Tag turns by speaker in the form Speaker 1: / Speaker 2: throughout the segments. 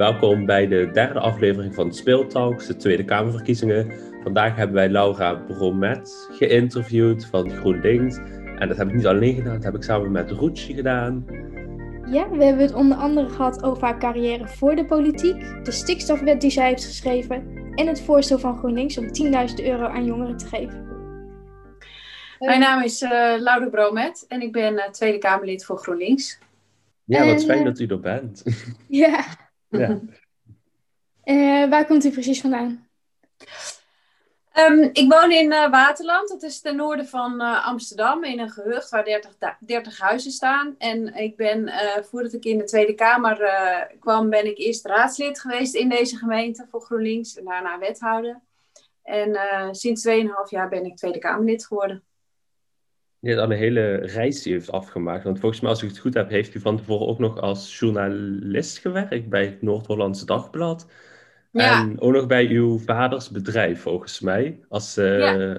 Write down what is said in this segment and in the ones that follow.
Speaker 1: Welkom bij de derde aflevering van Speeltalks, de Tweede Kamerverkiezingen. Vandaag hebben wij Laura Bromet geïnterviewd van GroenLinks. En dat heb ik niet alleen gedaan, dat heb ik samen met Roetje gedaan.
Speaker 2: Ja, we hebben het onder andere gehad over haar carrière voor de politiek, de stikstofwet die zij heeft geschreven en het voorstel van GroenLinks om 10.000 euro aan jongeren te geven.
Speaker 3: Mijn naam is uh, Laura Bromet en ik ben uh, Tweede Kamerlid voor GroenLinks.
Speaker 1: Ja, wat fijn dat u er bent.
Speaker 2: Ja. Ja. Uh, waar komt u precies vandaan?
Speaker 3: Um, ik woon in uh, Waterland, dat is ten noorden van uh, Amsterdam, in een gehucht waar 30, 30 huizen staan. En ik ben, voordat ik in de Tweede Kamer kwam, ben ik eerst raadslid geweest in deze gemeente voor GroenLinks en daarna wethouder. En sinds 2,5 jaar ben ik Tweede Kamerlid geworden.
Speaker 1: Hebt al een hele reis die heeft afgemaakt. Want volgens mij, als ik het goed heb, heeft u van tevoren ook nog als journalist gewerkt bij het Noord-Hollandse Dagblad. Ja. En ook nog bij uw vaders bedrijf, volgens mij, als uh,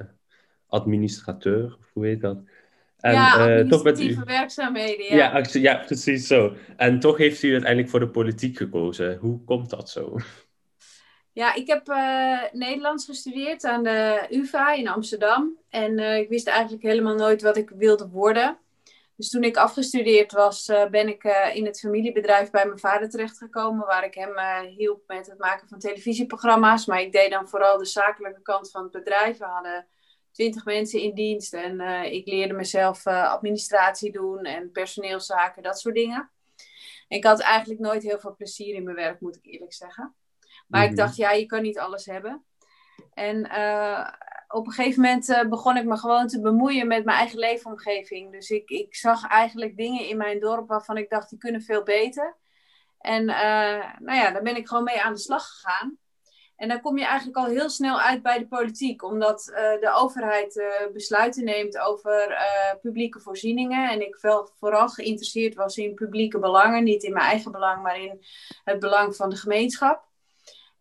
Speaker 1: administrateur, of hoe heet dat?
Speaker 3: En, ja, administratieve uh, toch u... werkzaamheden. Ja.
Speaker 1: Ja, ja, precies zo. En toch heeft u uiteindelijk voor de politiek gekozen. Hoe komt dat zo?
Speaker 3: Ja, ik heb uh, Nederlands gestudeerd aan de UvA in Amsterdam. En uh, ik wist eigenlijk helemaal nooit wat ik wilde worden. Dus toen ik afgestudeerd was, uh, ben ik in het familiebedrijf bij mijn vader terechtgekomen. Waar ik hem hielp met het maken van televisieprogramma's. Maar ik deed dan vooral de zakelijke kant van het bedrijf. We hadden twintig mensen in dienst. En ik leerde mezelf administratie doen en personeelszaken, dat soort dingen. ik had eigenlijk nooit heel veel plezier in mijn werk, moet ik eerlijk zeggen. Maar ik mhm. dacht, ja, je kan niet alles hebben. En uh, op een gegeven moment uh, begon ik me gewoon te bemoeien met mijn eigen leefomgeving. Dus ik, ik zag eigenlijk dingen in mijn dorp waarvan ik dacht, die kunnen veel beter. En uh, nou ja, daar ben ik gewoon mee aan de slag gegaan. En dan kom je eigenlijk al heel snel uit bij de politiek, omdat de overheid besluiten neemt over publieke voorzieningen. En ik wel vooral geïnteresseerd was in publieke belangen, niet in mijn eigen belang, maar in het belang van de gemeenschap.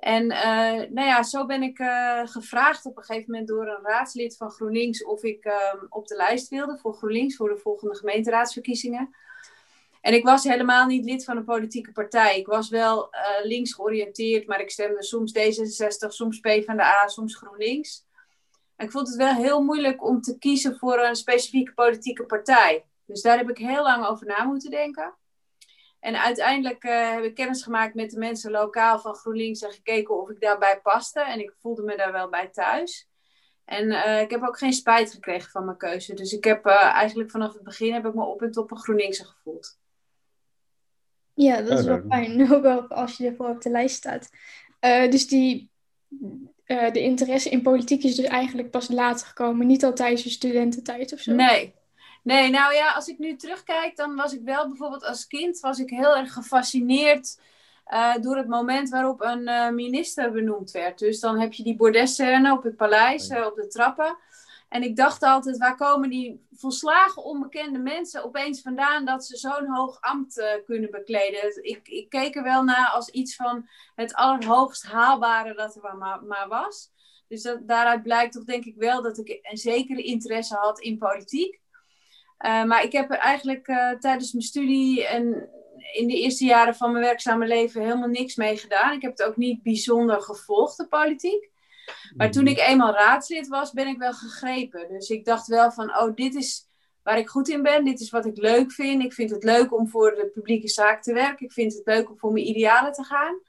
Speaker 3: En uh, nou ja, zo ben ik uh, gevraagd op een gegeven moment door een raadslid van GroenLinks of ik uh, op de lijst wilde voor GroenLinks voor de volgende gemeenteraadsverkiezingen. En ik was helemaal niet lid van een politieke partij. Ik was wel links georiënteerd, maar ik stemde soms D66, soms PvdA, soms GroenLinks. En ik vond het wel heel moeilijk om te kiezen voor een specifieke politieke partij. Dus daar heb ik heel lang over na moeten denken. En uiteindelijk uh, heb ik kennis gemaakt met de mensen lokaal van GroenLinks en gekeken of ik daarbij paste. En ik voelde me daar wel bij thuis. En uh, ik heb ook geen spijt gekregen van mijn keuze. Dus ik heb uh, eigenlijk vanaf het begin heb ik me op en top een GroenLinkse gevoeld.
Speaker 2: Ja, dat is wel fijn. Ook wel als je ervoor op de lijst staat. dus die, de interesse in politiek is dus eigenlijk pas later gekomen. Niet al tijdens je studententijd of zo.
Speaker 3: Nee, Nee, nou ja, als ik nu terugkijk, dan was ik wel bijvoorbeeld als kind was ik heel erg gefascineerd uh, door het moment waarop een uh, minister benoemd werd. Dus dan heb je die bordesscène op het paleis, uh, op de trappen. En ik dacht altijd, waar komen die volslagen onbekende mensen opeens vandaan dat ze zo'n hoog ambt kunnen bekleden? Ik, ik keek er wel naar als iets van het allerhoogst haalbare dat er maar, maar was. Dus dat, daaruit blijkt toch denk ik wel dat ik een zekere interesse had in politiek. Uh, maar ik heb er eigenlijk uh, tijdens mijn studie en in de eerste jaren van mijn werkzame leven helemaal niks mee gedaan. Ik heb het ook niet bijzonder gevolgd, de politiek. Maar toen ik eenmaal raadslid was, ben ik wel gegrepen. Dus ik dacht wel van, oh, dit is waar ik goed in ben. Dit is wat ik leuk vind. Ik vind het leuk om voor de publieke zaak te werken. Ik vind het leuk om voor mijn idealen te gaan.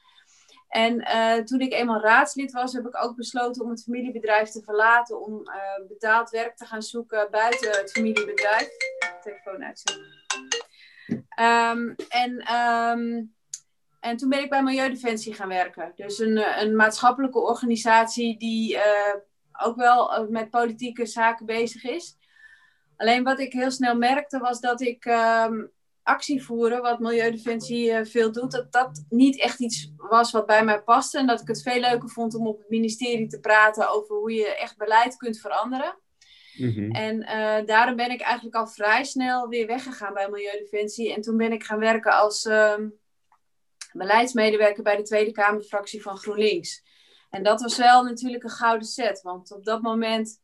Speaker 3: En uh, toen ik eenmaal raadslid was, heb ik ook besloten om het familiebedrijf te verlaten. Om uh, betaald werk te gaan zoeken buiten het familiebedrijf. Telefoon uitzetten. Um, en, um, en toen ben ik bij Milieudefensie gaan werken. Dus een, een maatschappelijke organisatie die ook wel met politieke zaken bezig is. Alleen wat ik heel snel merkte was dat ik. Um, actie voeren, wat Milieudefensie uh, veel doet, dat dat niet echt iets was wat bij mij paste. En dat ik het veel leuker vond om op het ministerie te praten over hoe je echt beleid kunt veranderen. Mhm. En uh, daarom ben ik eigenlijk al vrij snel weer weggegaan bij Milieudefensie. En toen ben ik gaan werken als uh, beleidsmedewerker bij de Tweede Kamerfractie van GroenLinks. En dat was wel natuurlijk een gouden set, want op dat moment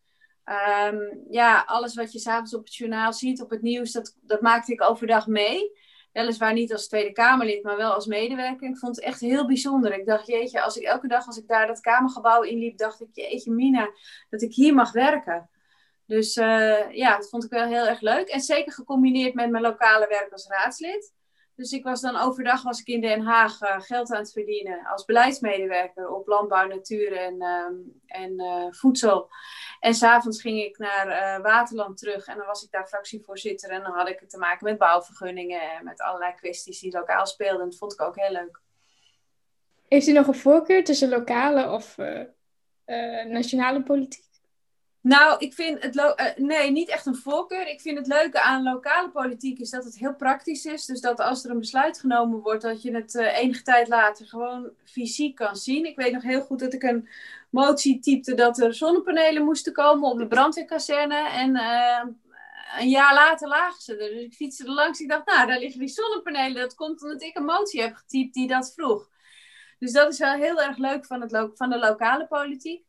Speaker 3: Um, ja, alles wat je s'avonds op het journaal ziet, op het nieuws, dat, dat maakte ik overdag mee. Weliswaar niet als Tweede Kamerlid, maar wel als medewerker. Ik vond het echt heel bijzonder. Ik dacht, jeetje, als ik elke dag als ik daar dat Kamergebouw inliep, dacht ik, jeetje Mina, dat ik hier mag werken. Dus ja, dat vond ik wel heel erg leuk. En zeker gecombineerd met mijn lokale werk als raadslid. Dus ik was dan overdag was ik in Den Haag uh, geld aan het verdienen als beleidsmedewerker op landbouw, natuur en, uh, en uh, voedsel. En s'avonds ging ik naar eh, Waterland terug en dan was ik daar fractievoorzitter. En dan had ik te maken met bouwvergunningen en met allerlei kwesties die lokaal speelden. Dat vond ik ook heel leuk.
Speaker 2: Heeft u nog een voorkeur tussen lokale of nationale politiek?
Speaker 3: Nou, ik vind het uh, nee, niet echt een voorkeur. Ik vind het leuke aan lokale politiek is dat het heel praktisch is. Dus dat als er een besluit genomen wordt, dat je het uh, enige tijd later gewoon fysiek kan zien. Ik weet nog heel goed dat ik een motie typte dat er zonnepanelen moesten komen op de brandweerkazerne. En uh, een jaar later lagen ze er. Dus ik fietste er langs. Ik dacht, nou, daar liggen die zonnepanelen. Dat komt omdat ik een motie heb getypt die dat vroeg. Dus dat is wel heel erg leuk van, het van de lokale politiek.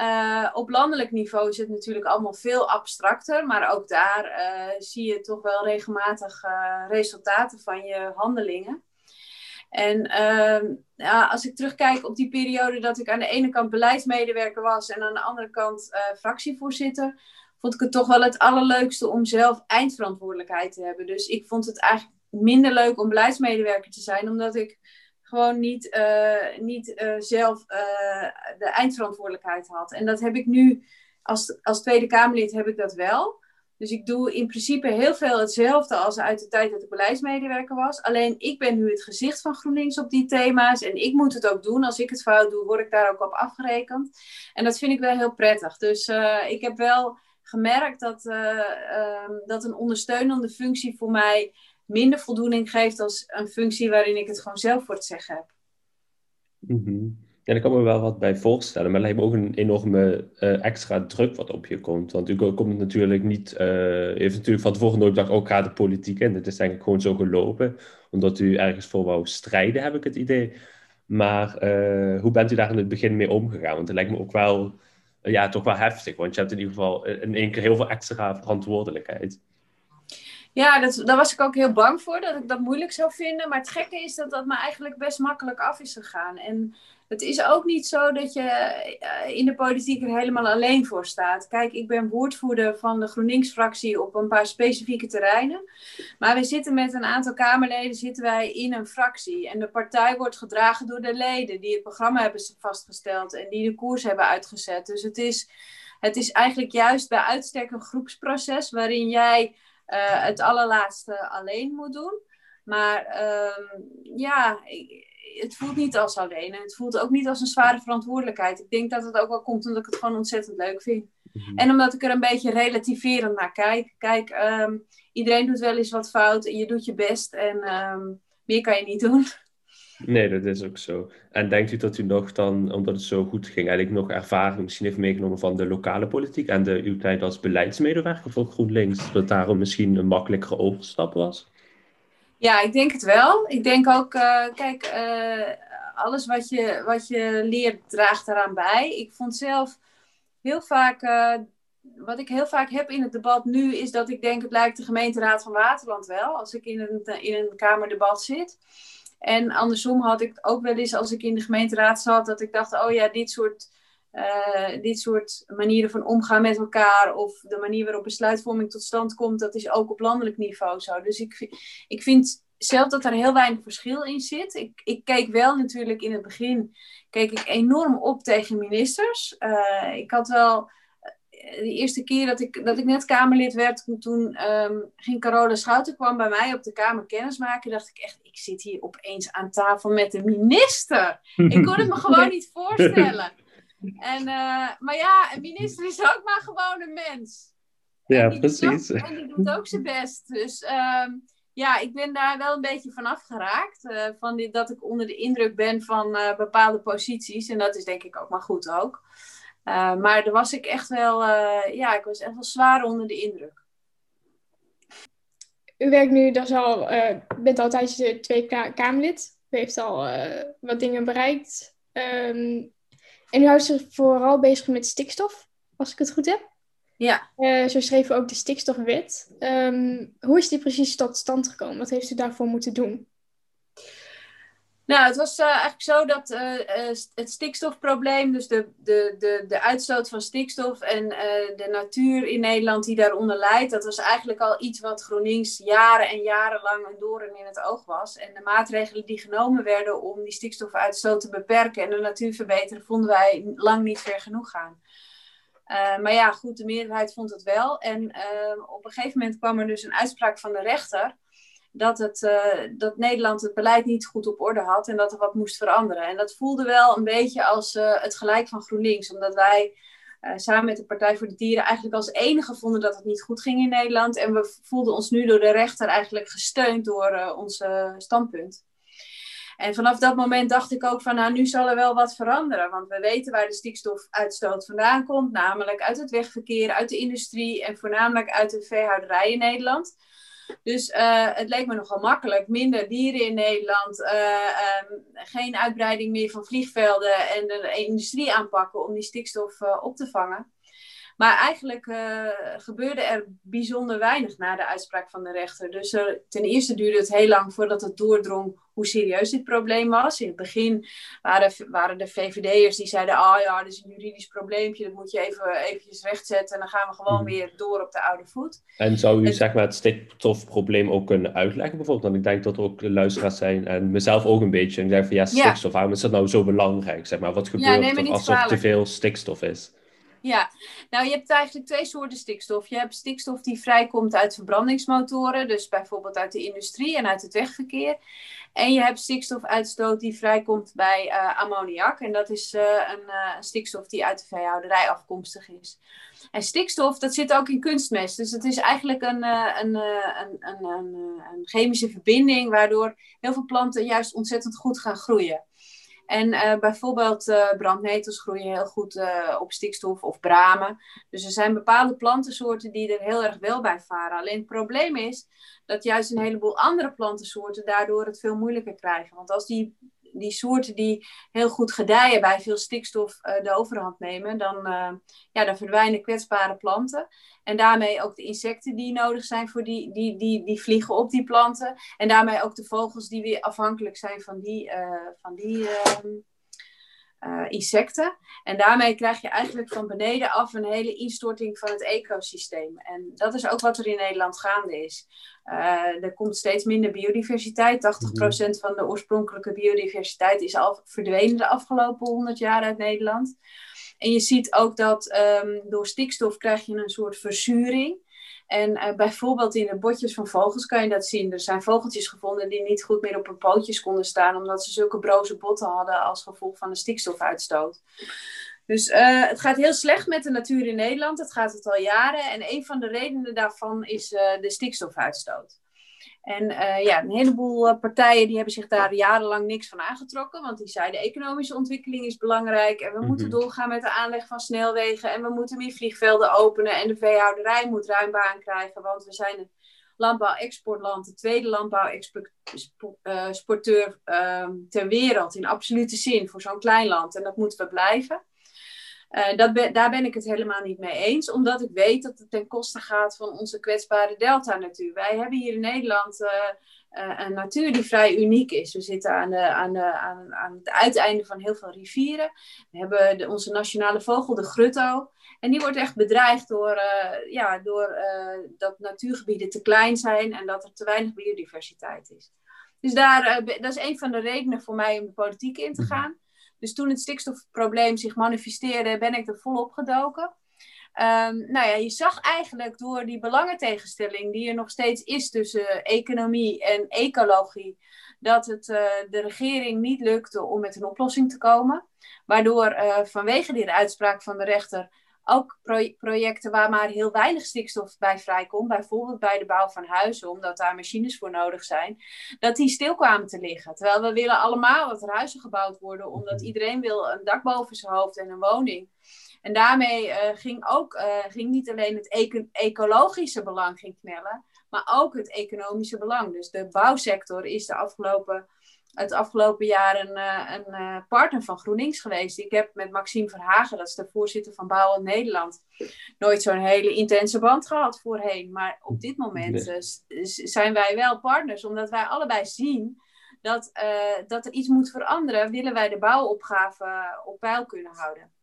Speaker 3: Uh, op landelijk niveau is het natuurlijk allemaal veel abstracter, maar ook daar uh, zie je toch wel regelmatig uh, resultaten van je handelingen. En ehm, ja, als ik terugkijk op die periode dat ik aan de ene kant beleidsmedewerker was en aan de andere kant fractievoorzitter, vond ik het toch wel het allerleukste om zelf eindverantwoordelijkheid te hebben. Dus ik vond het eigenlijk minder leuk om beleidsmedewerker te zijn, omdat ik gewoon niet, uh, niet uh, zelf uh, de eindverantwoordelijkheid had. En dat heb ik nu als, als Tweede Kamerlid heb ik dat wel. Dus ik doe in principe heel veel hetzelfde als uit de tijd dat ik beleidsmedewerker was. Alleen ik ben nu het gezicht van GroenLinks op die thema's. En ik moet het ook doen. Als ik het fout doe, word ik daar ook op afgerekend. En dat vind ik wel heel prettig. Dus ik heb wel gemerkt dat, uh, dat een ondersteunende functie voor mij minder voldoening geeft als een functie waarin ik het gewoon zelf voor het zeggen heb.
Speaker 1: Mm Ja, kan me wel wat bij voorstellen, maar het lijkt me ook een enorme uh, extra druk wat op je komt. Want u komt natuurlijk niet, uh, heeft natuurlijk van tevoren nooit gedacht, ook oh, gaat de politiek in. Het is ik gewoon zo gelopen, omdat u ergens voor wou strijden, heb ik het idee. Maar uh, hoe bent u daar in het begin mee omgegaan? Want het lijkt me ook wel, ja, toch wel heftig, want je hebt in ieder geval in één keer heel veel extra verantwoordelijkheid.
Speaker 3: Ja, dat, daar was ik ook heel bang voor, dat ik dat moeilijk zou vinden. Maar het gekke is dat dat me eigenlijk best makkelijk af is gegaan. En het is ook niet zo dat je eh, in de politiek er helemaal alleen voor staat. Kijk, ik ben woordvoerder van de GroenLinks-fractie op een paar specifieke terreinen. Maar we zitten met een aantal Kamerleden zitten wij in een fractie. En de partij wordt gedragen door de leden die het programma hebben vastgesteld en die de koers hebben uitgezet. Dus het is, het is eigenlijk juist bij uitstek een groepsproces waarin jij uh, het allerlaatste alleen moet doen. Maar uh, ja, het voelt niet als alleen. En het voelt ook niet als een zware verantwoordelijkheid. Ik denk dat het ook wel komt omdat ik het gewoon ontzettend leuk vind. Mhm. En omdat ik er een beetje relativerend naar kijk. Kijk, um, iedereen doet wel eens wat fout en je doet je best. En um, meer kan je niet doen.
Speaker 1: Nee, dat is ook zo. En denkt u dat u nog dan, omdat het zo goed ging, eigenlijk nog ervaring misschien heeft meegenomen van de lokale politiek en de, uw tijd als beleidsmedewerker voor GroenLinks, dat daarom misschien een makkelijkere overstap was?
Speaker 3: Ja, ik denk het wel. Ik denk ook, uh, kijk, uh, alles wat je, wat je leert draagt eraan bij. Ik vond zelf heel vaak, uh, wat ik heel vaak heb in het debat nu, is dat ik denk, het lijkt de gemeenteraad van Waterland wel, als ik in een, in een kamerdebat zit. En andersom had ik ook wel eens als ik in de gemeenteraad zat, dat ik dacht, oh ja, dit soort, uh, dit soort manieren van omgaan met elkaar of de manier waarop besluitvorming tot stand komt, dat is ook op landelijk niveau zo. Dus ik, ik vind zelf dat er heel weinig verschil in zit. Ik, ik keek wel natuurlijk in het begin, keek ik enorm op tegen ministers. Uh, ik had wel de eerste keer dat ik, dat ik net Kamerlid werd, toen um, ging Carola Schouten kwam bij mij op de Kamer kennismaken. dacht ik echt, ik zit hier opeens aan tafel met de minister. Ik kon het me gewoon niet voorstellen. En, uh, maar ja, een minister is ook maar gewoon een mens.
Speaker 1: Ja, precies.
Speaker 3: en die doet ook zijn best. Dus um, ja, ik ben daar wel een beetje van afgeraakt. Uh, van dat ik onder de indruk ben van uh, bepaalde posities. En dat is denk ik ook maar goed ook. Maar daar was ik echt wel, ja, ik was echt wel zwaar onder de indruk.
Speaker 2: U werkt nu dus al, uh, bent al tijdens twee Kamerlid. U heeft al wat dingen bereikt. Um, en u houdt zich vooral bezig met stikstof, als ik het goed heb.
Speaker 3: Ja.
Speaker 2: Uh, zo schreef u ook de stikstofwet. Um, hoe is die precies tot stand gekomen? Wat heeft u daarvoor moeten doen?
Speaker 3: Nou, het was uh, eigenlijk zo dat uh, het stikstofprobleem, dus de, de, de, de uitstoot van stikstof en de natuur in Nederland die daaronder leidt, dat was eigenlijk al iets wat GroenLinks jaren en jarenlang een doorn in het oog was. En de maatregelen die genomen werden om die stikstofuitstoot te beperken en de natuur verbeteren, vonden wij lang niet ver genoeg gaan. maar ja, goed, de meerderheid vond het wel. En op een gegeven moment kwam er dus een uitspraak van de rechter dat, het, uh, dat Nederland het beleid niet goed op orde had en dat er wat moest veranderen. En dat voelde wel een beetje als uh, het gelijk van GroenLinks, omdat wij uh, samen met de Partij voor de Dieren eigenlijk als enige vonden dat het niet goed ging in Nederland. En we voelden ons nu door de rechter eigenlijk gesteund door ons standpunt. En vanaf dat moment dacht ik ook van, nou, nu zal er wel wat veranderen. Want we weten waar de stikstofuitstoot vandaan komt, namelijk uit het wegverkeer, uit de industrie en voornamelijk uit de veehouderij in Nederland. Dus uh, het leek me nogal makkelijk. Minder dieren in Nederland, uh, um, geen uitbreiding meer van vliegvelden en de industrie aanpakken om die stikstof uh, op te vangen. Maar eigenlijk uh, gebeurde er bijzonder weinig na de uitspraak van de rechter. Dus er, ten eerste duurde het heel lang voordat het doordrong hoe serieus dit probleem was. In het begin waren, waren de VVD'ers die zeiden: Ah oh ja, dit is een juridisch probleempje, dat moet je even eventjes rechtzetten en dan gaan we gewoon mhm. weer door op de oude voet.
Speaker 1: En zou u zeg maar, het stikstofprobleem ook kunnen uitleggen, bijvoorbeeld? Want ik denk dat er ook luisteraars zijn en mezelf ook een beetje. En ik denk van ja, stikstof, waarom is dat nou zo belangrijk? Zeg maar, wat gebeurt er als er te veel stikstof is?
Speaker 3: Ja, nou je hebt eigenlijk twee soorten stikstof. Je hebt stikstof die vrijkomt uit verbrandingsmotoren, dus bijvoorbeeld uit de industrie en uit het wegverkeer. En je hebt stikstofuitstoot die vrijkomt bij uh, ammoniak. En dat is uh, een uh, stikstof die uit de veehouderij afkomstig is. En stikstof, dat zit ook in kunstmest. Dus het is eigenlijk een, een, een, een, een chemische verbinding waardoor heel veel planten juist ontzettend goed gaan groeien. En uh, bijvoorbeeld uh, brandnetels groeien heel goed uh, op stikstof of bramen. Dus er zijn bepaalde plantensoorten die er heel erg wel bij varen. Alleen het probleem is dat juist een heleboel andere plantensoorten daardoor het veel moeilijker krijgen. Want als die die soorten die heel goed gedijen bij veel stikstof uh, de overhand nemen, dan, uh, ja, dan verdwijnen kwetsbare planten. En daarmee ook de insecten die nodig zijn voor die, die, die, die vliegen op die planten. En daarmee ook de vogels die weer afhankelijk zijn van die, uh, van die ehm, uh, insecten. En daarmee krijg je eigenlijk van beneden af een hele instorting van het ecosysteem. En dat is ook wat er in Nederland gaande is. Uh, er komt steeds minder biodiversiteit. 80% mhm. van de oorspronkelijke biodiversiteit is al verdwenen de afgelopen 100 jaar uit Nederland. En je ziet ook dat um, door stikstof krijg je een soort verzuring. En uh, bijvoorbeeld in de botjes van vogels kan je dat zien. Er zijn vogeltjes gevonden die niet goed meer op hun pootjes konden staan, omdat ze zulke broze botten hadden als gevolg van de stikstofuitstoot. Dus uh, het gaat heel slecht met de natuur in Nederland. Het gaat het al jaren. En een van de redenen daarvan is uh, de stikstofuitstoot. En uh, ja, een heleboel uh, partijen die hebben zich daar jarenlang niks van aangetrokken. Want die zeiden economische ontwikkeling is belangrijk. En we mm moeten doorgaan met de aanleg van snelwegen. En we moeten meer vliegvelden openen. En de veehouderij moet ruim baan krijgen. Want we zijn een landbouw-exportland. De tweede landbouw-exporteur uh, ter wereld. In absolute zin voor zo'n klein land. En dat moeten we blijven. Uh, dat daar ben ik het helemaal niet mee eens, omdat ik weet dat het ten koste gaat van onze kwetsbare delta-natuur. Wij hebben hier in Nederland uh, uh, een natuur die vrij uniek is. We zitten aan, de, aan, de, aan, aan het uiteinde van heel veel rivieren. We hebben de, onze nationale vogel, de grutto. En die wordt echt bedreigd door, ja, door dat natuurgebieden te klein zijn en dat er te weinig biodiversiteit is. Dus daar, dat is een van de redenen voor mij om de politiek in te mhm. gaan. Dus toen het stikstofprobleem zich manifesteerde, ben ik er volop gedoken. Um, nou ja, je zag eigenlijk door die belangentegenstelling die er nog steeds is tussen economie en ecologie, dat het uh, de regering niet lukte om met een oplossing te komen. Waardoor uh, vanwege die uitspraak van de rechter ook projecten waar maar heel weinig stikstof bij vrijkomt, bijvoorbeeld bij de bouw van huizen, omdat daar machines voor nodig zijn, dat die stil kwamen te liggen. Terwijl we willen allemaal dat er huizen gebouwd worden, omdat mhm. iedereen wil een dak boven zijn hoofd en een woning. En daarmee uh, ging ook uh, ging niet alleen het eco ecologische belang ging knellen, maar ook het economische belang. Dus de bouwsector is de afgelopen het afgelopen jaar een, een partner van GroenLinks geweest. Ik heb met Maxime Verhagen, dat is de voorzitter van Bouwen Nederland, nooit zo'n hele intense band gehad voorheen. Maar op dit moment zijn wij wel partners, omdat wij allebei zien dat, dat er iets moet veranderen, willen wij de bouwopgave op peil kunnen houden.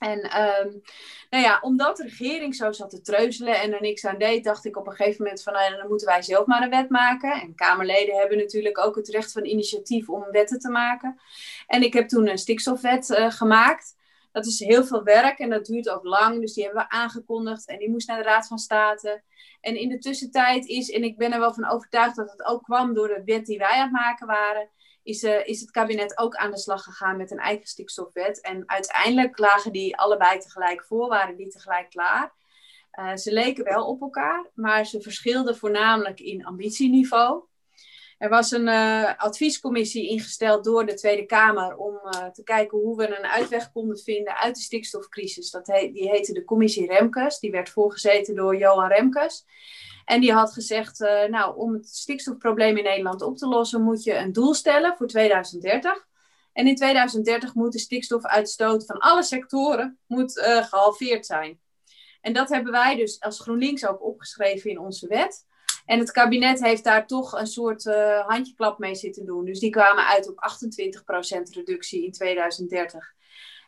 Speaker 3: En um, nou ja, omdat de regering zo zat te treuzelen en er niks aan deed, dacht ik op een gegeven moment van nou, dan moeten wij zelf maar een wet maken. En Kamerleden hebben natuurlijk ook het recht van initiatief om wetten te maken. En ik heb toen een stikstofwet uh, gemaakt. Dat is heel veel werk en dat duurt ook lang. Dus die hebben we aangekondigd en die moest naar de Raad van State. En in de tussentijd is, en ik ben er wel van overtuigd dat het ook kwam door de wet die wij aan het maken waren, is, uh, is het kabinet ook aan de slag gegaan met een eigen stikstofwet. En uiteindelijk lagen die allebei tegelijk voor, waren die tegelijk klaar. Uh, ze leken wel op elkaar, maar ze verschilden voornamelijk in ambitieniveau. Er was een uh, adviescommissie ingesteld door de Tweede Kamer om te kijken hoe we een uitweg konden vinden uit de stikstofcrisis. Dat die heette de Commissie Remkes. Die werd voorgezeten door Johan Remkes. En die had gezegd, uh, nou, om het stikstofprobleem in Nederland op te lossen, moet je een doel stellen voor 2030. En in 2030 moet de stikstofuitstoot van alle sectoren moet, gehalveerd zijn. En dat hebben wij dus als GroenLinks ook opgeschreven in onze wet. En het kabinet heeft daar toch een soort uh, handjeklap mee zitten doen. Dus die kwamen uit op 28% reductie in 2030.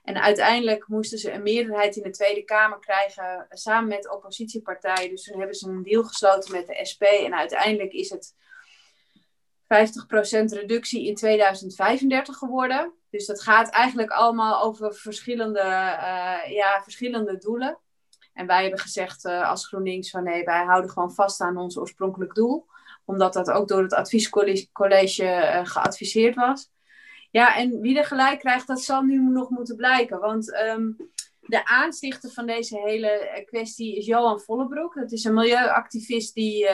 Speaker 3: En uiteindelijk moesten ze een meerderheid in de Tweede Kamer krijgen samen met oppositiepartijen. Dus toen hebben ze een deal gesloten met de SP. En uiteindelijk is het 50% reductie in 2035 geworden. Dus dat gaat eigenlijk allemaal over verschillende, uh, ja, verschillende doelen. En wij hebben gezegd uh, als GroenLinks van nee, wij houden gewoon vast aan ons oorspronkelijk doel. Omdat dat ook door het adviescollege uh, geadviseerd was. Ja, en wie er gelijk krijgt, dat zal nu nog moeten blijken. Want ehm, de aanstichter van deze hele eh, kwestie is Johan Vollebroek. Dat is een milieuactivist die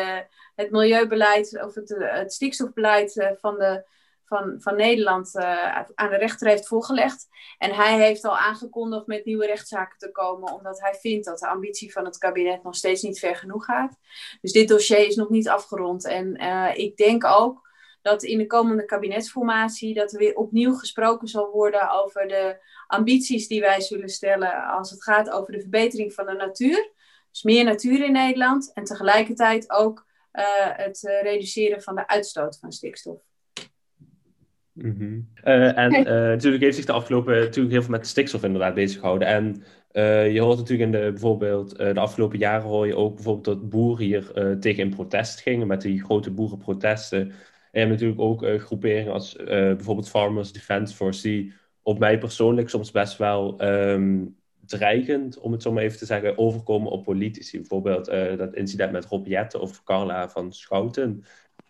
Speaker 3: het milieubeleid of het, eh, het stikstofbeleid van, de, van, van Nederland aan de rechter heeft voorgelegd. En hij heeft al aangekondigd met nieuwe rechtszaken te komen, omdat hij vindt dat de ambitie van het kabinet nog steeds niet ver genoeg gaat. Dus dit dossier is nog niet afgerond. En ik denk ook dat in de komende kabinetsformatie dat er weer opnieuw gesproken zal worden over de ambities die wij zullen stellen als het gaat over de verbetering van de natuur. Dus meer natuur in Nederland en tegelijkertijd ook uh, het reduceren van de uitstoot van stikstof.
Speaker 1: Mm -hmm. uh, en natuurlijk heeft zich de afgelopen natuurlijk heel veel met stikstof inderdaad bezig gehouden. En je hoort natuurlijk in de, bijvoorbeeld de afgelopen jaren hoor je ook bijvoorbeeld dat boeren hier tegen in protest gingen met die grote boerenprotesten je hebt natuurlijk ook uh, groeperingen als uh, bijvoorbeeld Farmers Defence Force, die op mij persoonlijk soms best wel um, dreigend, om het zo maar even te zeggen, overkomen op politici. Bijvoorbeeld uh, dat incident met Rob Jette of Carla van Schouten.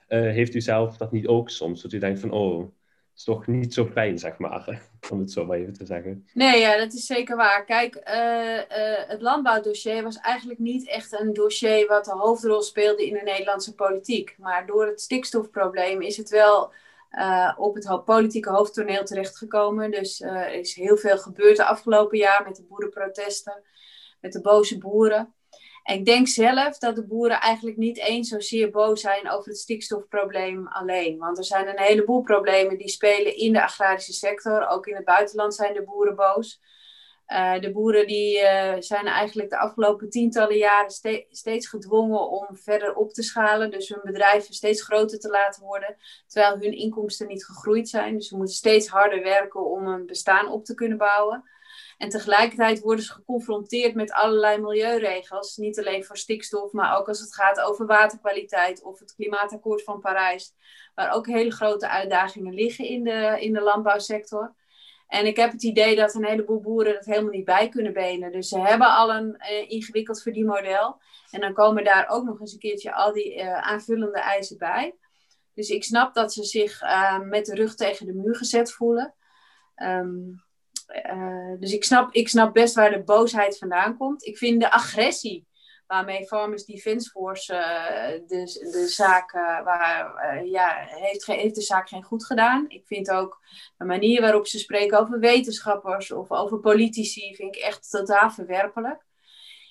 Speaker 1: heeft u zelf dat niet ook soms? Dat u denkt van, oh, is toch niet zo fijn, zeg maar, om het zo maar even te zeggen.
Speaker 3: Nee, ja, dat is zeker waar. Kijk, uh, uh, het landbouwdossier was eigenlijk niet echt een dossier wat de hoofdrol speelde in de Nederlandse politiek. Maar door het stikstofprobleem is het wel uh, op het politieke hoofdtoneel terechtgekomen. Dus er is heel veel gebeurd de afgelopen jaar met de boerenprotesten, met de boze boeren ik denk zelf dat de boeren eigenlijk niet eens zozeer boos zijn over het stikstofprobleem alleen. Want er zijn een heleboel problemen die spelen in de agrarische sector. Ook in het buitenland zijn de boeren boos. Uh, de boeren die, uh, zijn eigenlijk de afgelopen tientallen jaren ste steeds gedwongen om verder op te schalen. Dus hun bedrijven steeds groter te laten worden. Terwijl hun inkomsten niet gegroeid zijn. Dus ze moeten steeds harder werken om een bestaan op te kunnen bouwen. En tegelijkertijd worden ze geconfronteerd met allerlei milieuregels. Niet alleen voor stikstof, maar ook als het gaat over waterkwaliteit of het klimaatakkoord van Parijs. Waar ook hele grote uitdagingen liggen in de, in de landbouwsector. En ik heb het idee dat een heleboel boeren dat helemaal niet bij kunnen benen. Dus ze hebben al een uh, ingewikkeld verdienmodel. En dan komen daar ook nog eens een keertje al die uh, aanvullende eisen bij. Dus ik snap dat ze zich uh, met de rug tegen de muur gezet voelen. Um, uh, dus ik snap, ik snap best waar de boosheid vandaan komt. Ik vind de agressie waarmee Farmers Defence Force uh, de, de zaak, uh, waar, ja, heeft, heeft de zaak geen goed gedaan. Ik vind ook de manier waarop ze spreken over wetenschappers of over politici, vind ik echt totaal verwerpelijk.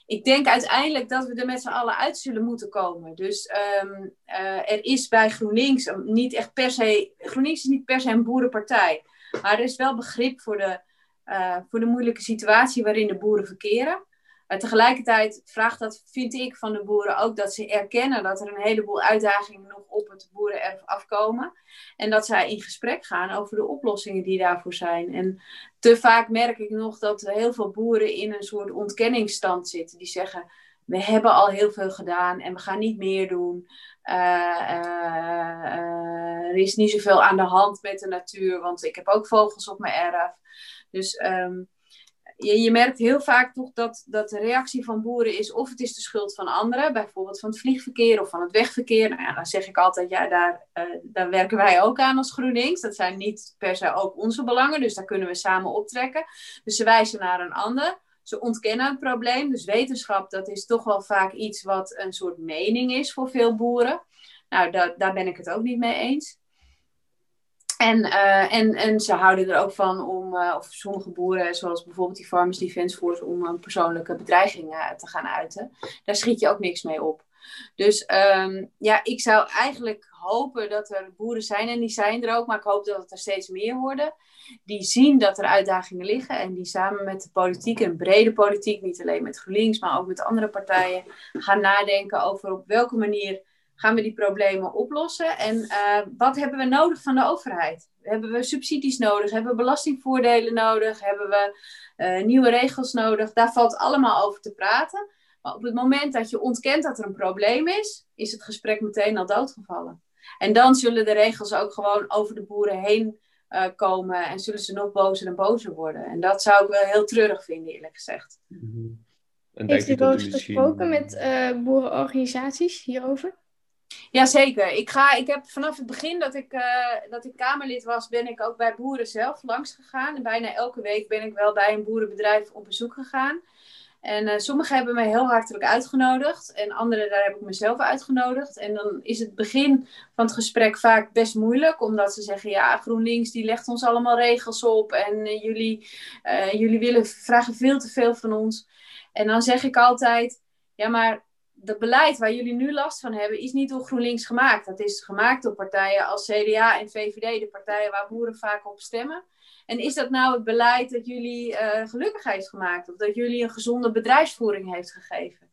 Speaker 3: ik denk uiteindelijk dat we er met z'n allen uit zullen moeten komen. Dus ehm, eh, er is bij GroenLinks niet echt per se. GroenLinks is niet per se een boerenpartij. Maar er is wel begrip voor de, uh, voor de moeilijke situatie waarin de boeren verkeren. Maar tegelijkertijd vraagt dat, vind ik, van de boeren ook dat ze erkennen dat er een heleboel uitdagingen nog op het boerenerf afkomen. En dat zij in gesprek gaan over de oplossingen die daarvoor zijn. En te vaak merk ik nog dat heel veel boeren in een soort ontkenningsstand zitten. Die zeggen, we hebben al heel veel gedaan en we gaan niet meer doen. Uh, uh, er is niet zoveel aan de hand met de natuur, want ik heb ook vogels op mijn erf. Dus um, je, je merkt heel vaak toch dat, dat de reactie van boeren is of het is de schuld van anderen, bijvoorbeeld van het vliegverkeer of van het wegverkeer. Nou ja, dan zeg ik altijd, ja, daar, daar werken wij ook aan als GroenLinks. Dat zijn niet per se ook onze belangen, dus daar kunnen we samen optrekken. Dus ze wijzen naar een ander. Ze ontkennen het probleem. Dus wetenschap, dat is toch wel vaak iets wat een soort mening is voor veel boeren. Nou, daar, daar ben ik het ook niet mee eens. En, uh, en, en ze houden er ook van om, uh, of sommige boeren, zoals bijvoorbeeld die Farmers Defence Force, om een persoonlijke bedreiging uh, te gaan uiten. Daar schiet je ook niks mee op. Dus um, ja, ik zou eigenlijk hopen dat er boeren zijn, en die zijn er ook, maar ik hoop dat het er steeds meer worden, die zien dat er uitdagingen liggen en die samen met de politiek, en brede politiek, niet alleen met GroenLinks, maar ook met andere partijen, gaan nadenken over op welke manier gaan we die problemen oplossen? En uh, wat hebben we nodig van de overheid? Hebben we subsidies nodig? Hebben we belastingvoordelen nodig? Hebben we uh, nieuwe regels nodig? Daar valt allemaal over te praten. Maar op het moment dat je ontkent dat er een probleem is, is het gesprek meteen al doodgevallen. En dan zullen de regels ook gewoon over de boeren heen uh, komen en zullen ze nog bozer en bozer worden. En dat zou ik wel heel treurig vinden, eerlijk gezegd. Mm
Speaker 2: -hmm. Heeft u wel eens gesproken met uh, boerenorganisaties hierover?
Speaker 3: Jazeker. Ik, ga, ik heb vanaf het begin dat ik, uh, dat ik Kamerlid was, ben ik ook bij boeren zelf langs gegaan. En bijna elke week ben ik wel bij een boerenbedrijf op bezoek gegaan. En uh, sommigen hebben mij heel hartelijk uitgenodigd. En anderen, daar heb ik mezelf uitgenodigd. En dan is het begin van het gesprek vaak best moeilijk. Omdat ze zeggen, ja, GroenLinks die legt ons allemaal regels op. En uh, jullie, jullie willen, vragen veel te veel van ons. En dan zeg ik altijd, ja, maar dat beleid waar jullie nu last van hebben, is niet door GroenLinks gemaakt. Dat is gemaakt door partijen als CDA en VVD, de partijen waar boeren vaak op stemmen. En is dat nou het beleid dat jullie uh, gelukkig heeft gemaakt? Of dat jullie een gezonde bedrijfsvoering heeft gegeven?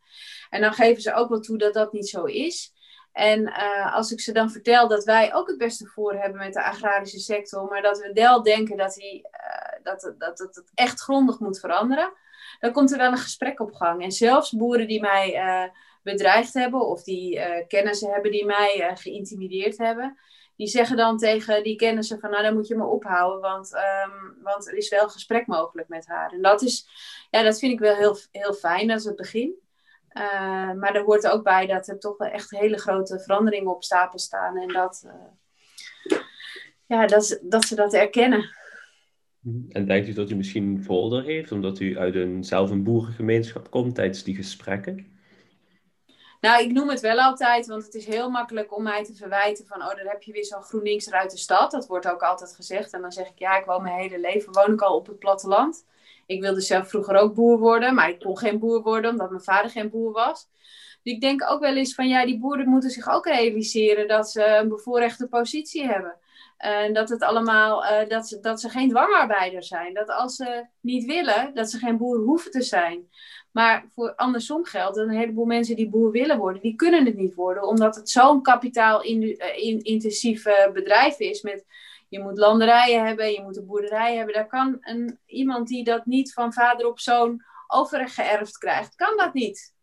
Speaker 3: En dan geven ze ook wel toe dat dat niet zo is. En uh, als ik ze dan vertel dat wij ook het beste voor hebben met de agrarische sector, maar dat we wel denken dat, die, uh, dat, dat, dat het echt grondig moet veranderen, dan komt er wel een gesprek op gang. En zelfs boeren die mij bedreigd hebben of die kennissen hebben die mij geïntimideerd hebben. Die zeggen dan tegen die kennissen van nou dan moet je me ophouden, want, um, want er is wel gesprek mogelijk met haar. En dat is, ja dat vind ik wel heel, heel fijn, is het begin. Uh, maar er hoort ook bij dat er toch wel echt hele grote veranderingen op stapel staan en dat, ja, dat, dat ze dat erkennen.
Speaker 1: En denkt u dat u misschien voordeel heeft, omdat u uit een, zelf een boerengemeenschap komt tijdens die gesprekken?
Speaker 3: Nou, ik noem het wel altijd, want het is heel makkelijk om mij te verwijten van, oh, dan heb je weer zo'n GroenLinks uit de stad. Dat wordt ook altijd gezegd. En dan zeg ik, ja, ik woon mijn hele leven, woon ik al op het platteland. Ik wilde zelf vroeger ook boer worden, maar ik kon geen boer worden omdat mijn vader geen boer was. Dus ik denk ook wel eens van, ja, die boeren moeten zich ook realiseren dat ze een bevoorrechte positie hebben. En dat het allemaal, uh, dat, ze, dat ze geen dwangarbeider zijn. Dat als ze niet willen, dat ze geen boer hoeven te zijn. Maar voor andersom geldt een heleboel mensen die boer willen worden, die kunnen het niet worden, omdat het zo'n kapitaal-intensief eh, bedrijf is. Met, je moet landerijen hebben, je moet een boerderij hebben. Daar kan een, iemand die dat niet van vader op zoon overgeërfd krijgt, kan dat niet.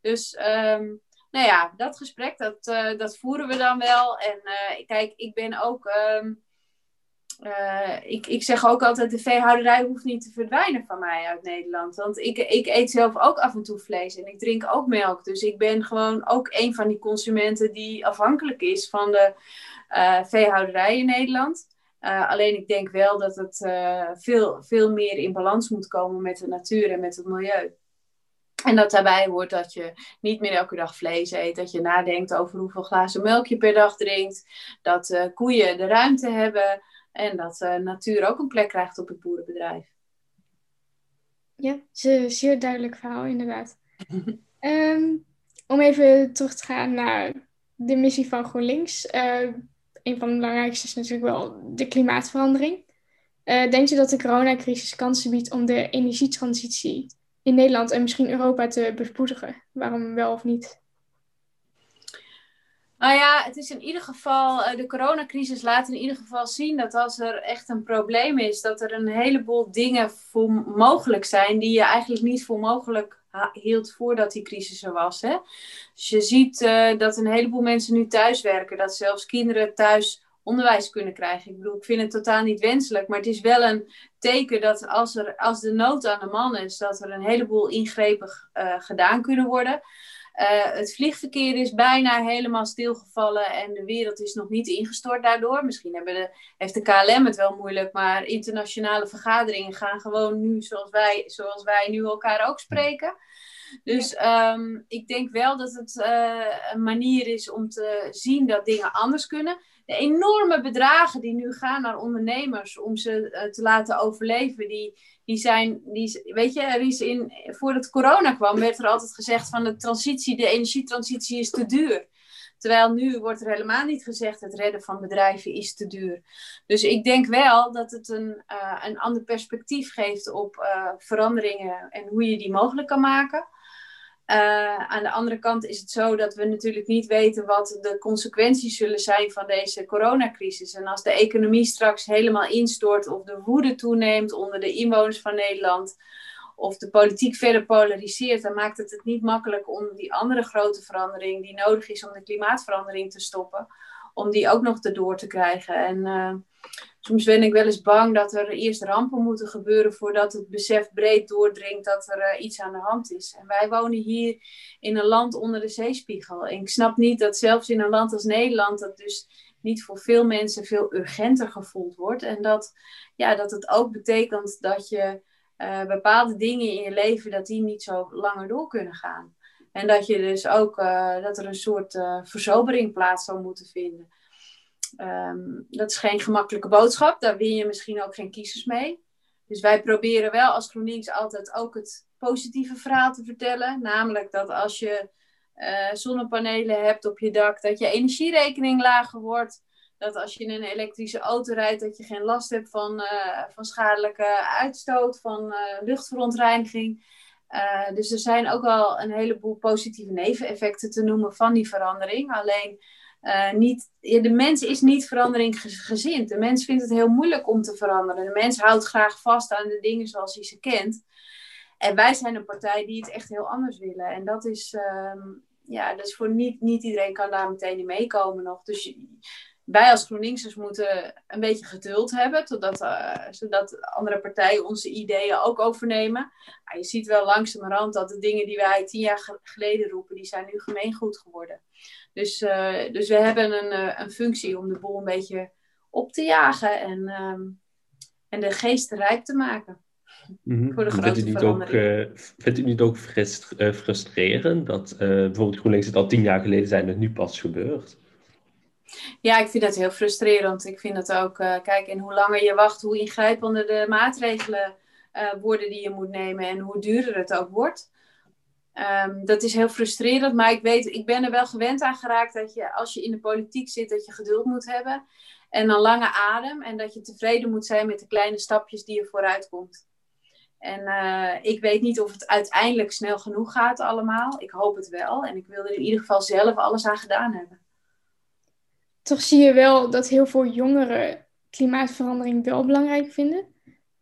Speaker 3: Dus um, nou ja, dat gesprek, dat, uh, dat voeren we dan wel. En uh, kijk, ik ben ook. Um, uh, ik, ik zeg ook altijd: de veehouderij hoeft niet te verdwijnen van mij uit Nederland. Want ik, ik eet zelf ook af en toe vlees en ik drink ook melk. Dus ik ben gewoon ook een van die consumenten die afhankelijk is van de veehouderij in Nederland. alleen ik denk wel dat het veel, veel meer in balans moet komen met de natuur en met het milieu. En dat daarbij hoort dat je niet meer elke dag vlees eet. Dat je nadenkt over hoeveel glazen melk je per dag drinkt. Dat koeien de ruimte hebben. En dat uh, natuur ook een plek krijgt op het boerenbedrijf.
Speaker 2: Ja, ze zeer duidelijk verhaal inderdaad. Ehm, om even terug te gaan naar de missie van GroenLinks. Uh, een van de belangrijkste is natuurlijk wel de klimaatverandering. Uh, denkt u dat de coronacrisis kansen biedt om de energietransitie in Nederland en misschien Europa te bespoedigen? Waarom wel of niet?
Speaker 3: Nou ja, het is in ieder geval, eh, de coronacrisis laat in ieder geval zien dat als er echt een probleem is, dat er een heleboel dingen mogelijk zijn die je eigenlijk niet voor mogelijk hield voordat die crisis er was. Hè? Dus je ziet uh, dat een heleboel mensen nu thuis werken, dat zelfs kinderen thuis onderwijs kunnen krijgen. Ik bedoel, ik vind het totaal niet wenselijk, maar het is wel een teken dat als, er, als de nood aan de man is, dat er een heleboel ingrepen uh, gedaan kunnen worden. Uh, het vliegverkeer is bijna helemaal stilgevallen en de wereld is nog niet ingestort daardoor. Misschien hebben de, heeft de KLM het wel moeilijk, maar internationale vergaderingen gaan gewoon nu zoals wij, zoals wij nu elkaar ook spreken. Dus um, ik denk wel dat het uh, een manier is om te zien dat dingen anders kunnen de enorme bedragen die nu gaan naar ondernemers om ze uh, te laten overleven, die, die zijn, die, weet je, er is in, voordat corona kwam, werd er altijd gezegd van de transitie, de energietransitie is te duur. Terwijl nu wordt er helemaal niet gezegd het redden van bedrijven is te duur. Dus ik denk wel dat het een, uh, een ander perspectief geeft op uh, veranderingen en hoe je die mogelijk kan maken. Uh, aan de andere kant is het zo dat we natuurlijk niet weten wat de consequenties zullen zijn van deze coronacrisis. En als de economie straks helemaal instort of de woede toeneemt onder de inwoners van Nederland, of de politiek verder polariseert, dan maakt het het niet makkelijk om die andere grote verandering die nodig is om de klimaatverandering te stoppen, om die ook nog erdoor te krijgen. En uh, soms ben ik wel eens bang dat er eerst rampen moeten gebeuren voordat het besef breed doordringt dat er uh, iets aan de hand is. En wij wonen hier in een land onder de zeespiegel. En ik snap niet dat zelfs in een land als Nederland dat dus niet voor veel mensen veel urgenter gevoeld wordt. En dat, ja, dat het ook betekent dat je uh, bepaalde dingen in je leven dat die niet zo langer door kunnen gaan. En dat je dus ook uh, dat er een soort verzobering plaats zou moeten vinden. Um, dat is geen gemakkelijke boodschap. Daar win je misschien ook geen kiezers mee. Dus wij proberen wel als GroenLinks altijd ook het positieve verhaal te vertellen. Namelijk dat als je uh, zonnepanelen hebt op je dak, dat je energierekening lager wordt. Dat als je in een elektrische auto rijdt, dat je geen last hebt van, uh, van schadelijke uitstoot, van uh, luchtverontreiniging. dus er zijn ook wel een heleboel positieve neveneffecten te noemen van die verandering. Alleen uh, niet, de mens is niet veranderingsgezind. De mens vindt het heel moeilijk om te veranderen. De mens houdt graag vast aan de dingen zoals hij ze kent. En wij zijn een partij die het echt heel anders willen. En dat is, um, ja, dus voor niet, niet iedereen kan daar meteen in meekomen nog. Dus wij als GroenLinksers moeten een beetje geduld hebben, totdat, uh, zodat andere partijen onze ideeën ook overnemen. Maar je ziet wel langzamerhand dat de dingen die wij tien jaar geleden roepen, die zijn nu gemeengoed geworden. Dus, uh, dus we hebben een, uh, een functie om de boel een beetje op te jagen en, um, en de geest rijk te maken.
Speaker 1: Mm-hmm. Voor de grote vindt u niet ook, vindt u niet ook frustrerend dat bijvoorbeeld GroenLinks het al tien jaar geleden zijn het nu pas gebeurt?
Speaker 3: Ja, ik vind dat heel frustrerend. Ik vind dat ook, uh, kijk, en hoe langer je wacht, hoe ingrijpender de maatregelen uh, worden die je moet nemen en hoe duurder het ook wordt. Um, dat is heel frustrerend, maar ik weet, ik ben er wel gewend aan geraakt dat je, als je in de politiek zit, dat je geduld moet hebben en een lange adem en dat je tevreden moet zijn met de kleine stapjes die je vooruit komt. En uh, ik weet niet of het uiteindelijk snel genoeg gaat allemaal. Ik hoop het wel en ik wil er in ieder geval zelf alles aan gedaan hebben
Speaker 2: toch zie je wel dat heel veel jongeren klimaatverandering wel belangrijk vinden.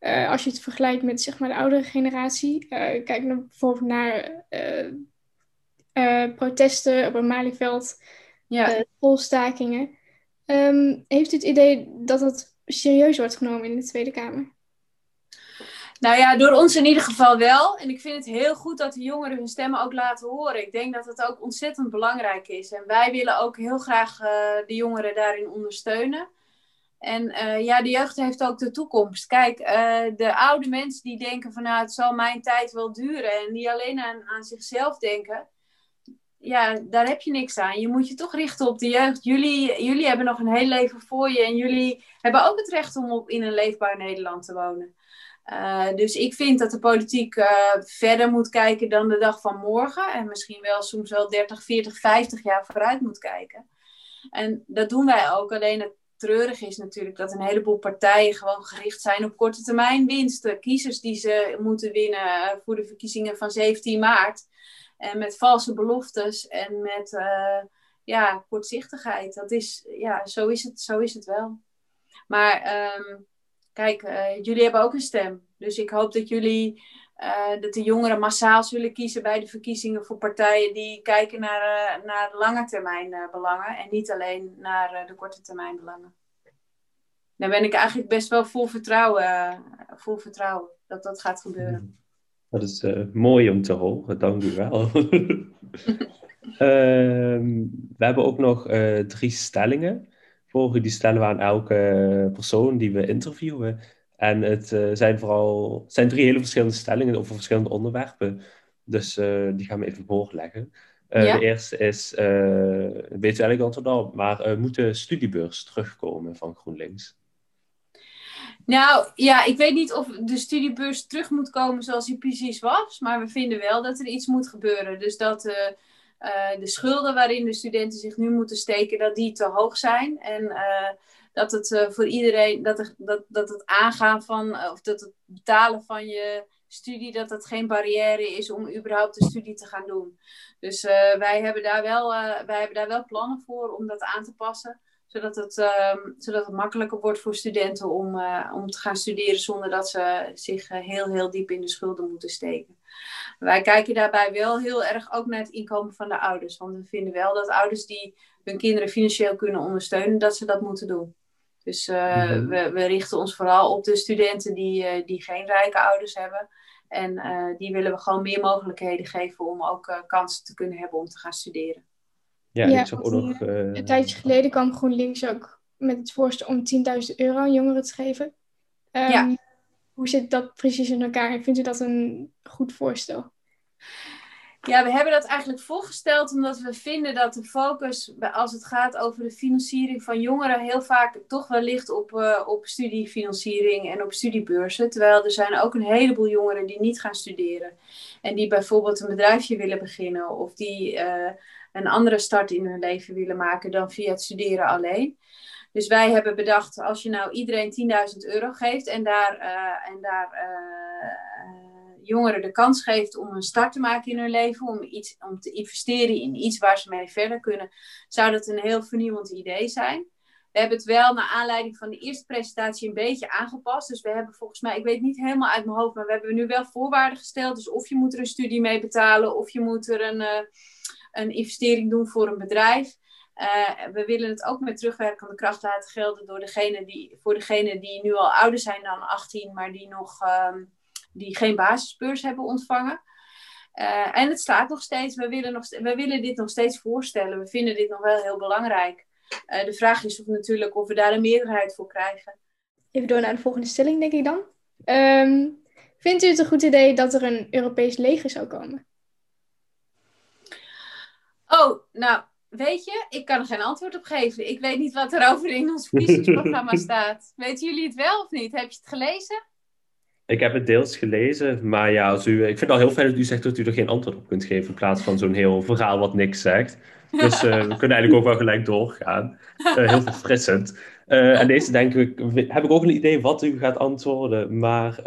Speaker 2: Uh, als je het vergelijkt met zeg maar, de oudere generatie. Uh, kijk bijvoorbeeld naar uh, protesten op een Malieveld, ja. schoolstakingen. Um, heeft u het idee dat dat serieus wordt genomen in de Tweede Kamer?
Speaker 3: Nou ja, door ons in ieder geval wel. En ik vind het heel goed dat de jongeren hun stemmen ook laten horen. Ik denk dat het ook ontzettend belangrijk is. En wij willen ook heel graag uh, de jongeren daarin ondersteunen. En uh, ja, de jeugd heeft ook de toekomst. Kijk, uh, de oude mensen die denken van nou, het zal mijn tijd wel duren. En die alleen aan, aan zichzelf denken. ja, daar heb je niks aan. Je moet je toch richten op de jeugd. Jullie, jullie hebben nog een heel leven voor je en jullie hebben ook het recht om op, in een leefbaar Nederland te wonen. Uh, dus ik vind dat de politiek uh, verder moet kijken dan de dag van morgen. En misschien wel soms wel 30, 40, 50 jaar vooruit moet kijken. En dat doen wij ook. Alleen het treurig is natuurlijk dat een heleboel partijen gewoon gericht zijn op korte termijn winsten. Kiezers die ze moeten winnen voor de verkiezingen van 17 maart. En met valse beloftes en met ja, kortzichtigheid. Dat is, ja, zo is het, zo is het wel. Maar um, kijk, uh, jullie hebben ook een stem. Dus ik hoop dat jullie, uh, dat de jongeren massaal zullen kiezen bij de verkiezingen voor partijen die kijken naar, uh, naar lange termijn belangen en niet alleen naar de korte termijn belangen. Daar ben ik eigenlijk best wel vol vertrouwen, vol vertrouwen dat dat gaat gebeuren.
Speaker 1: Dat is mooi om te horen, dank u wel. Ehm, we hebben ook nog drie stellingen volgen, die stellen we aan elke persoon die we interviewen. En het uh, zijn vooral zijn drie hele verschillende stellingen over verschillende onderwerpen. Dus uh, die gaan we even voorleggen. Uh, ja. De eerste is, weet je eigenlijk antwoord al, maar moet de studiebeurs terugkomen van GroenLinks?
Speaker 3: Nou ja, ik weet niet of de studiebeurs terug moet komen zoals die precies was. Maar we vinden wel dat er iets moet gebeuren. Dus dat uh, de schulden waarin de studenten zich nu moeten steken, dat die te hoog zijn. En uh, dat het uh, voor iedereen, dat, dat, dat het aangaan van, of dat het betalen van je studie, dat dat geen barrière is om überhaupt de studie te gaan doen. Dus wij, hebben daar wel, wij hebben daar wel plannen voor om dat aan te passen zodat het, uh, zodat het makkelijker wordt voor studenten om, om te gaan studeren zonder dat ze zich heel, heel diep in de schulden moeten steken. Wij kijken daarbij wel heel erg ook naar het inkomen van de ouders. Want we vinden wel dat ouders die hun kinderen financieel kunnen ondersteunen, dat ze dat moeten doen. Dus uh, we, we, richten ons vooral op de studenten die, uh, die geen rijke ouders hebben. En uh, die willen we gewoon meer mogelijkheden geven om ook kansen te kunnen hebben om te gaan studeren.
Speaker 2: Ja, ja ik zag ook nog... Een tijdje geleden kwam GroenLinks ook met het voorstel om 10.000 euro aan jongeren te geven. Um, ja. Hoe zit dat precies in elkaar? Vindt u dat een goed voorstel?
Speaker 3: Ja, we hebben dat eigenlijk voorgesteld omdat we vinden dat de focus als het gaat over de financiering van jongeren heel vaak toch wel ligt op, uh, op studiefinanciering en op studiebeurzen. Terwijl er zijn ook een heleboel jongeren die niet gaan studeren en die bijvoorbeeld een bedrijfje willen beginnen of die uh, een andere start in hun leven willen maken dan via het studeren alleen. Dus wij hebben bedacht, als je nou iedereen 10.000 euro geeft en daar, uh, en daar jongeren de kans geeft om een start te maken in hun leven, om, iets, om te investeren in iets waar ze mee verder kunnen, zou dat een heel vernieuwend idee zijn. We hebben het wel naar aanleiding van de eerste presentatie een beetje aangepast. Dus we hebben volgens mij, ik weet niet helemaal uit mijn hoofd, maar we hebben nu wel voorwaarden gesteld. Dus of je moet er een studie mee betalen, of je moet er een, uh, een investering doen voor een bedrijf. Uh, we willen het ook met terugwerkende kracht laten gelden door degene die, voor degenen die nu al ouder zijn dan 18, maar die nog um, die geen basisbeurs hebben ontvangen. Uh, en het staat nog steeds, we willen, nog, we willen dit nog steeds voorstellen. We vinden dit nog wel heel belangrijk. Uh, de vraag is of natuurlijk of we daar een meerderheid voor krijgen.
Speaker 2: Even door naar de volgende stelling, denk ik dan. Um, vindt u het een goed idee dat er een Europees leger zou komen?
Speaker 3: Oh, nou, weet je, ik kan er geen antwoord op geven. Ik weet niet wat er over in ons verkiezingsprogramma staat. Weten jullie het wel of niet? Heb je het gelezen?
Speaker 1: Ik heb het deels gelezen, maar ja, als u, ik vind het al heel fijn dat u zegt dat u er geen antwoord op kunt geven in plaats van zo'n heel verhaal wat niks zegt. Dus uh, we kunnen eigenlijk ook wel gelijk doorgaan. Uh, heel verfrissend. Uh, en deze denk ik, heb ik ook een idee wat u gaat antwoorden, maar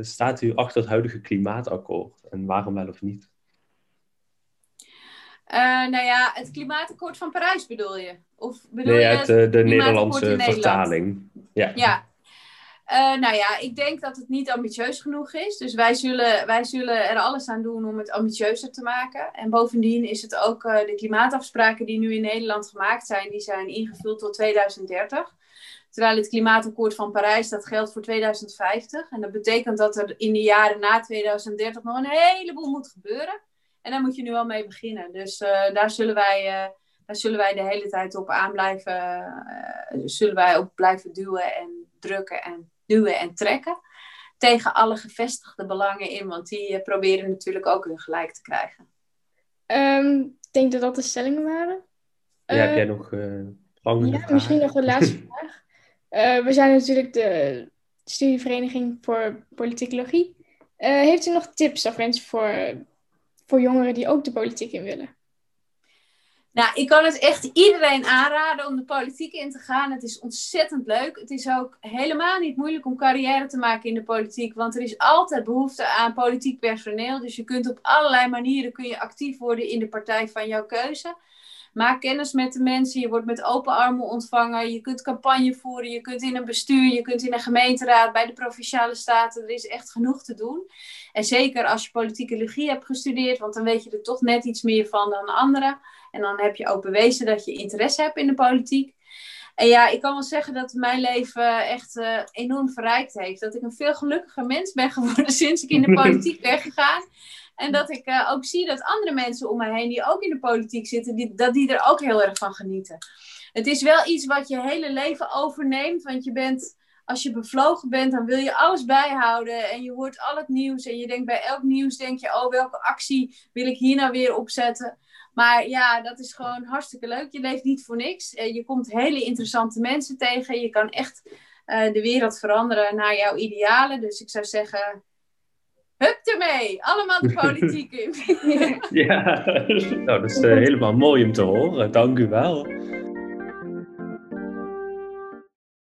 Speaker 1: staat u achter het huidige klimaatakkoord en waarom wel of niet?
Speaker 3: nou ja, het klimaatakkoord van Parijs bedoel je? Of bedoel
Speaker 1: nee, je het, de Nederlandse vertaling. Ja.
Speaker 3: ja, uh, nou ja, ik denk dat het niet ambitieus genoeg is. Dus wij zullen, wij zullen er alles aan doen om het ambitieuzer te maken. En bovendien is het ook uh, de klimaatafspraken die nu in Nederland gemaakt zijn, die zijn ingevuld tot 2030. Terwijl het klimaatakkoord van Parijs, dat geldt voor 2050. En dat betekent dat er in de jaren na 2030 nog een heleboel moet gebeuren. En daar moet je nu al mee beginnen. Dus uh, daar, zullen wij, daar zullen wij de hele tijd op aan blijven, zullen wij op blijven duwen en drukken en duwen en trekken tegen alle gevestigde belangen in, want die uh, proberen natuurlijk ook hun gelijk te krijgen.
Speaker 2: Ehm, ik denk dat dat de stellingen waren.
Speaker 1: Ja, heb jij nog uh,
Speaker 2: Ja, misschien nog de laatste vraag. Uh, we zijn natuurlijk de studievereniging voor politicologie. Uh, heeft u nog tips of wensen voor, voor jongeren die ook de politiek in willen?
Speaker 3: Nou, ik kan het echt iedereen aanraden om de politiek in te gaan. Het is ontzettend leuk. Het is ook helemaal niet moeilijk om carrière te maken in de politiek, want er is altijd behoefte aan politiek personeel. Dus je kunt op allerlei manieren kun je actief worden in de partij van jouw keuze. Maak kennis met de mensen. Je wordt met open armen ontvangen. Je kunt campagne voeren. Je kunt in een bestuur. Je kunt in een gemeenteraad. Bij de provinciale staten. Er is echt genoeg te doen. En zeker als je politieke regie hebt gestudeerd. Want dan weet je er toch net iets meer van dan anderen. En dan heb je ook bewezen dat je interesse hebt in de politiek. En ja, ik kan wel zeggen dat mijn leven echt uh, enorm verrijkt heeft. Dat ik een veel gelukkiger mens ben geworden sinds ik in de politiek ben gegaan. En dat ik uh, ook zie dat andere mensen om mij heen die ook in de politiek zitten, die, dat die er ook heel erg van genieten. Het is wel iets wat je hele leven overneemt, want je bent, als je bevlogen bent, dan wil je alles bijhouden en je hoort al het nieuws en je denkt bij elk nieuws denk je, oh welke actie wil ik hier nou weer opzetten. Maar ja, dat is gewoon hartstikke leuk. Je leeft niet voor niks. Eh, je komt hele interessante mensen tegen. Je kan echt uh, de wereld veranderen naar jouw idealen. Dus ik zou zeggen, Hup ermee! Allemaal de politiek in.
Speaker 1: ja, nou, dat is uh, helemaal mooi om te horen. Dank u wel.